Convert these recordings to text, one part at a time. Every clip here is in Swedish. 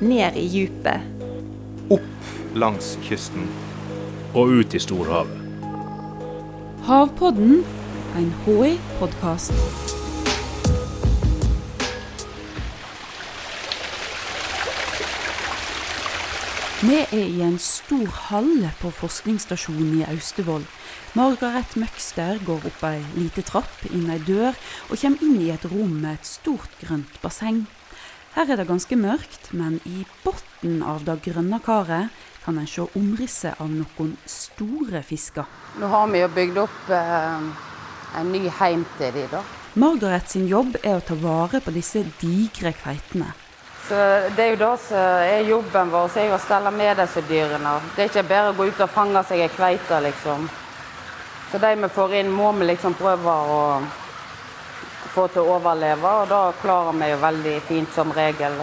ned i djupet. Opp langs kysten. Og ut i storhavet. Havpodden, en HI-podkast. Vi er i en stor hall på forskningsstasjonen i Austevoll. Margaret Møgster går opp ei lite trapp, inn ei dør, og kommer inn i et rom med et stort grønt basseng. Her er det ganske mørkt, men i bunnen av det grønne karet kan en se omrisset av noen store fisker. Nå har vi jo bygd opp eh, en ny heim til de da. Margaret sin jobb er å ta vare på disse digre kveitene. Så det er jo det som er jobben vår, så er jo å stelle med disse dyrene. Det er ikke bare å gå ut og fange seg ei kveite, liksom. Så de vi får inn, må vi liksom prøve å få til å overleve, og det klarer vi jo veldig fint som regel.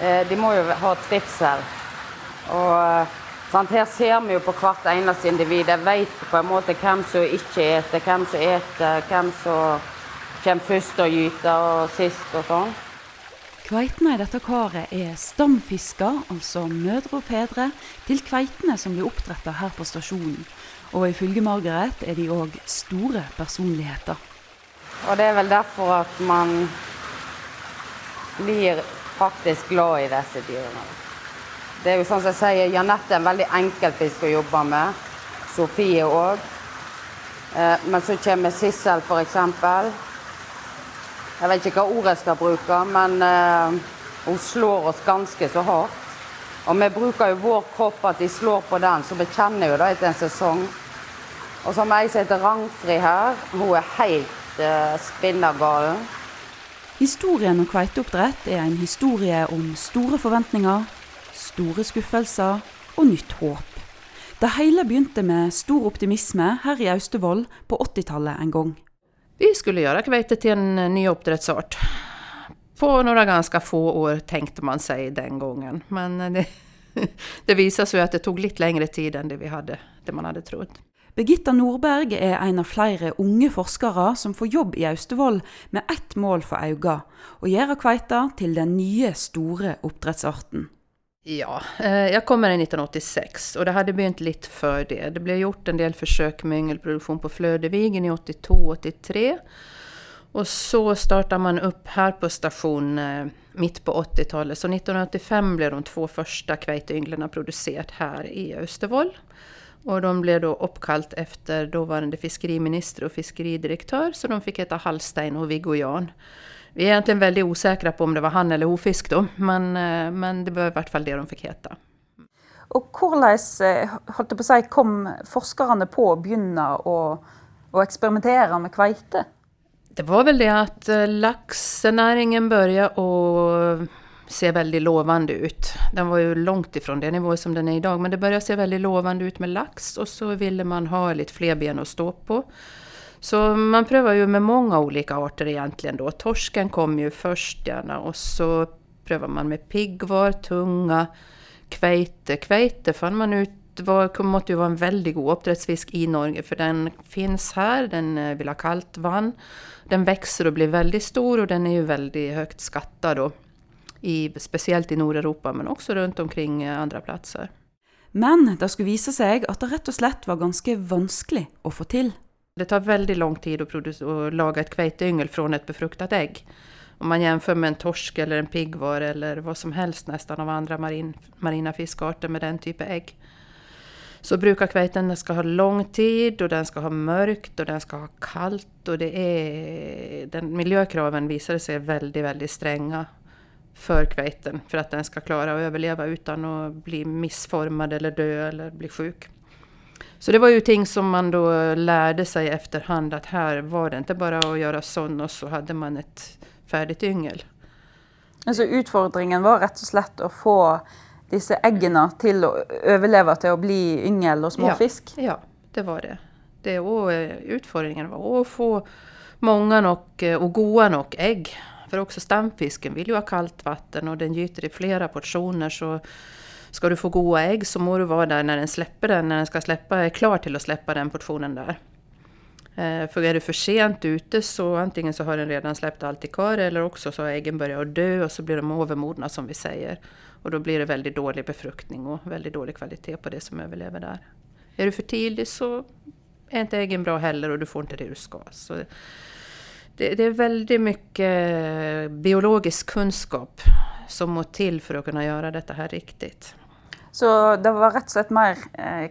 Eh, de må jo ha trivsel. Og eh, sant, her ser vi jo på hvert eneste individ. Jeg vet på en måte hvem som ikke eter, hvem som eter, hvem som kommer først og gyter og sist og sånn. Kveitene i dette karet er stamfisker, altså mødre og fedre, til kveitene som blir oppdretta her på stasjonen. Og ifølge Margaret er de òg store personligheter. Og det är väl därför att man blir faktiskt glad i dessa dyrene. Det är ju sånn som jeg sier, Janette er en veldig enkel fisk å jobbe med. Sofie òg. Eh, men så kommer Sissel, f.eks. Jeg vet ikke hva ord jeg skal bruke, men eh, hon slår oss ganske så hardt. Och vi brukar ju vår kropp att de slår på den, så vi kjenner jo det etter en säsong. Och så har vi ei som heter Rangfri her. Hun er helt uh, spinnergalen. Historien om kveiteoppdrett er en historie om store forventninger, store skuffelser og nytt håp. Det hele begynte med stor optimisme her i Austevoll på 80-tallet en gang. Vi skulle göra kveite till en ny uppdrättsart. På några ganska få år tänkte man sig den gången. Men det, det visade sig att det tog lite längre tid än det, vi hade, det man hade trott. Birgitta Nordberg er en av flere unge forskere som får jobb i Austevoll med ett mål for øye å gjøre kveita til den nye, store oppdrettsarten. Ja, eh, kom med kommer 1986 och det hade begynt lite för det. Det blev gjort en del försök med yngelproduktion på Flödevigen i 82-83. Och så startade man upp här på station eh, mitt på 80-talet. Så 1985 blev de två första kveiteynglarna producerat här i Östervoll. Och de blev då uppkallt efter dåvarande fiskeriminister och fiskeridirektör, så de fick heta Hallstein och Viggo Jan. Vi är egentligen väldigt osäkra på om det var han eller hofisk då, men, eh, men det var i hvert fall det de fick heta. Og hvordan eh, si, kom forskerne på å begynne å, å experimentere med kveite? Det var väl det att eh, laxnäringen började att ser väldigt lovande ut. Den var ju långt ifrån den nivå som den är idag, men det började se väldigt lovande ut med lax och så ville man ha lite fler ben att stå på. Så man prövar ju med många olika arter egentligen då. Torsken kom ju först gärna och så prövar man med piggvar, tunga, kveite. Kveite fann man ut var, måste ju vara en väldigt god uppdrättsfisk i Norge för den finns här, den eh, vill ha kallt vann. Den växer och blir väldigt stor och den är ju väldigt högt skattad då. I, speciellt i Nordeuropa men också runt omkring eh, andra platser. Men det skulle visa sig att det rätt och slett var ganska vanskligt att få till. Det tar väldigt lång tid att, att laga ett kveiteyngel från ett befruktat ägg. Om man jämför med en torsk eller en piggvar eller vad som helst nästan av andra marin, marina fiskarter med den typen av ägg. Så brukar kveiten ska ha lång tid och den ska ha mörkt och den ska ha kallt. Och det är, den, miljökraven visar sig väldigt, väldigt stränga för kveiten för att den ska klara att överleva utan att bli missformad eller dö eller bli sjuk. Så det var ju ting som man då lärde sig efterhand att här var det inte bara att göra sån och så hade man ett färdigt yngel. Altså Utfordringen var rett og slett å få disse eggene til å overleve til å bli yngel og småfisk? Ja, ja det var det. det och, utfordringen var att få många nog och goda nog ägg. För också stamfisken vill ju ha kallt vatten och den gyter i flera portioner. Så ska du få goda ägg så må du vara där när den släpper den, när den ska släppa, är klar till att släppa den portionen där. Eh, för är du för sent ute så antingen så har den redan släppt allt i kar eller också så har äggen börjat dö och så blir de övermodna som vi säger. Och då blir det väldigt dålig befruktning och väldigt dålig kvalitet på det som överlever där. Är du för tidig så är inte äggen bra heller och du får inte det du ska. Så det, det är väldigt mycket biologisk kunskap som må till för att kunna göra detta här riktigt. Så det var rätt och slett mer eh,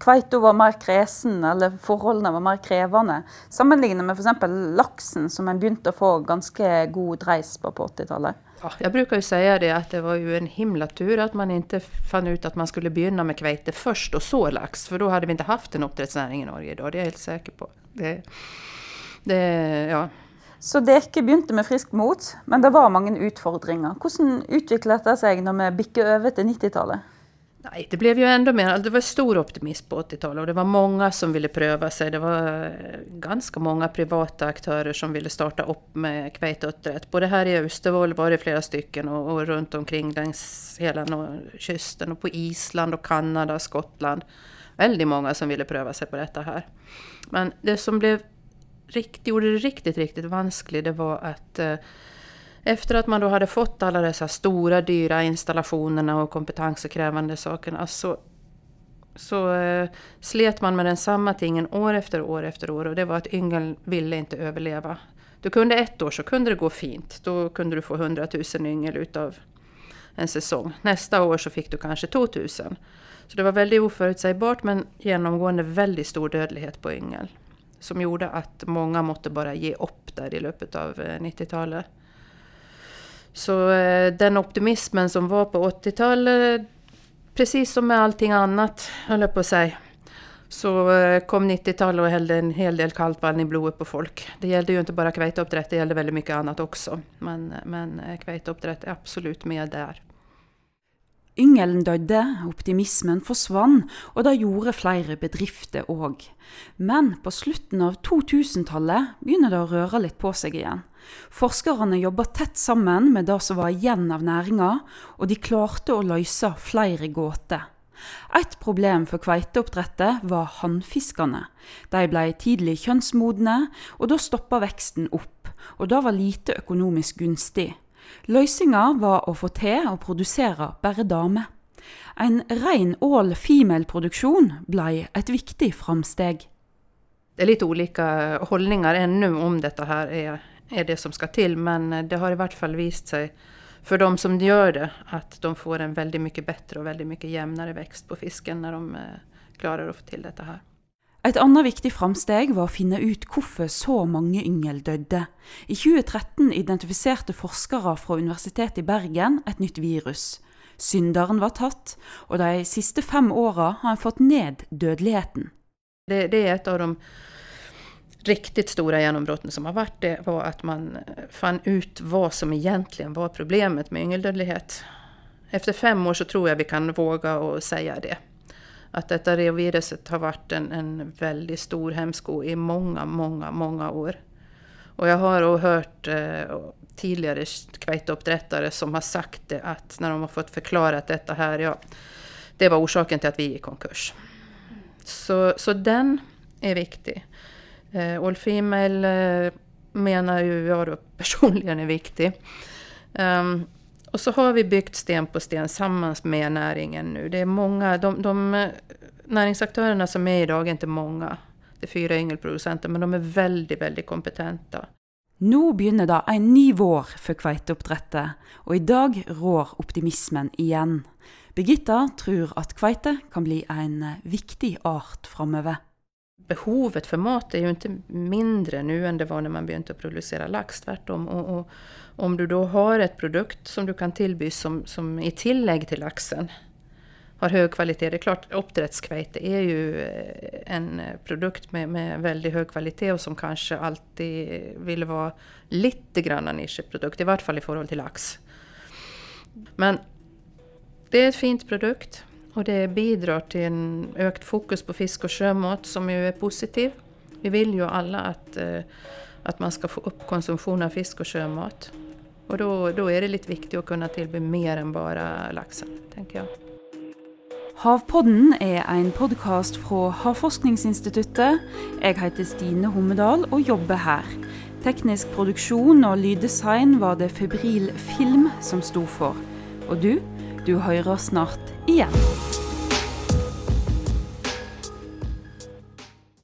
Kveito var mer kresen, eller forholdene var mer krevende, sammenlignet med f.eks. laksen, som en begynte å få ganske god dreis på på 80-tallet? Ja, jag brukar ju säga det att det var ju en himla tur att man inte fann ut att man skulle börja med kveite först och så lax, för då hade vi inte haft en oppdrettsnæring i Norge idag, det är jag helt säker på. Det, det, ja. Så dere begynte med friskt mot, men det var mange utfordringer. Hvordan utviklet det seg når vi bikker over til 90-tallet? Nej, det blev ju ändå mer, det var stor optimism på 80-talet och det var många som ville pröva sig. Det var eh, ganska många privata aktörer som ville starta upp med kveiteotträtt. Både här i Austevoll var det flera stycken och, och runt omkring längs hela kysten och på Island och Kanada, Skottland. Väldigt många som ville pröva sig på detta här. Men det som blev rikt, gjorde det riktigt, riktigt vanskligt det var att eh, efter att man då hade fått alla dessa stora dyra installationerna och kompetenskrävande sakerna så, så eh, slet man med den samma tingen år efter år efter år och det var att yngeln ville inte överleva. Du kunde ett år så kunde det gå fint. Då kunde du få 100 000 yngel utav en säsong. Nästa år så fick du kanske 2000. Så det var väldigt oförutsägbart men genomgående väldigt stor dödlighet på yngel. Som gjorde att många måtte bara ge upp där i löpet av eh, 90-talet. Så eh, den optimismen som var på 80-talet, precis som med allting annat, höll jag på att säga, så eh, kom 90-talet och hällde en hel del kallt vatten i blodet på folk. Det gällde ju inte bara kveiteoppdrätt, det gällde väldigt mycket annat också. Men, men eh, är absolut med där. Yngelen døde, optimismen forsvant, og det gjorde flere bedrifter òg. Men på slutten av 2000-tallet begynner det å røre litt på seg igjen. Forskerne jobba tett sammen med det som var igjen av næringa, og de klarte å løse flere gåter. Et problem for kveiteoppdrettet var hannfiskene. De ble tidlig kjønnsmodne, og da stoppa veksten opp, og det var lite økonomisk gunstig. Løsninga var å få til å produsere bare damer. En ren all-female-produksjon ble et viktig framsteg. Det är lite olika hållningar ännu om detta här är, är det som ska till, men det har i vart fall visat sig för de som gör det att de får en väldigt mycket bättre och väldigt mycket jämnare växt på fisken när de eh, klarar att få till detta här. Et annet viktig framsteg var å finne ut hvorfor så mange yngel døde. I 2013 identifiserte forskere fra Universitetet i Bergen et nytt virus. Synderen var tatt, og de siste fem åra har en fått ned dødeligheten. Det, det, är ett av de riktigt stora genombrotten som har varit, det var att man eh, fann ut vad som egentligen var problemet med yngeldödlighet. Efter fem år så tror jag vi kan våga och säga det att detta reoviruset har varit en, en väldigt stor hämsko i många, många, många år. Och jag har hört eh, tidigare kveiteuppdrättare som har sagt det att när de har fått förklarat detta här, ja, det var orsaken till att vi gick i konkurs. Så, så den är viktig. Eh, All Female eh, menar ju jag då personligen är viktig. Um, och så har vi byggt sten på sten tillsammans med näringen nu. Det är många, de, de näringsaktörerna som är idag är inte många. Det är fyra yngelproducenter, men de är väldigt, väldigt kompetenta. Nu börjar en ny vår för kveiteoppdrettet, och i dag rår optimismen igen. Birgitta tror att kveite kan bli en viktig art framöver. Behovet för mat är ju inte mindre nu än det var när man började producera lax, tvärtom. Och, och om du då har ett produkt som du kan tillby som, som i tillägg till laxen har hög kvalitet. Det är klart, uppdrättskveite är ju eh, en produkt med, med väldigt hög kvalitet och som kanske alltid vill vara lite grann en nischprodukt, i vart fall i förhållande till lax. Men det är en fint produkt och det bidrar till en ökt fokus på fisk och sjömat som ju är positiv. Vi vill ju alla att, eh, att man ska få upp konsumtion av fisk och sjömat. Och då, då är det lite viktigt att kunna tillbe mer än bara laxen, tänker jag. Havpodden är en podcast från Havforskningsinstituttet. Jag heter Stine Hommedal och jobbar här. Teknisk produktion och lyddesign var det Febril Film som stod för. Och du, du hører snart igjen.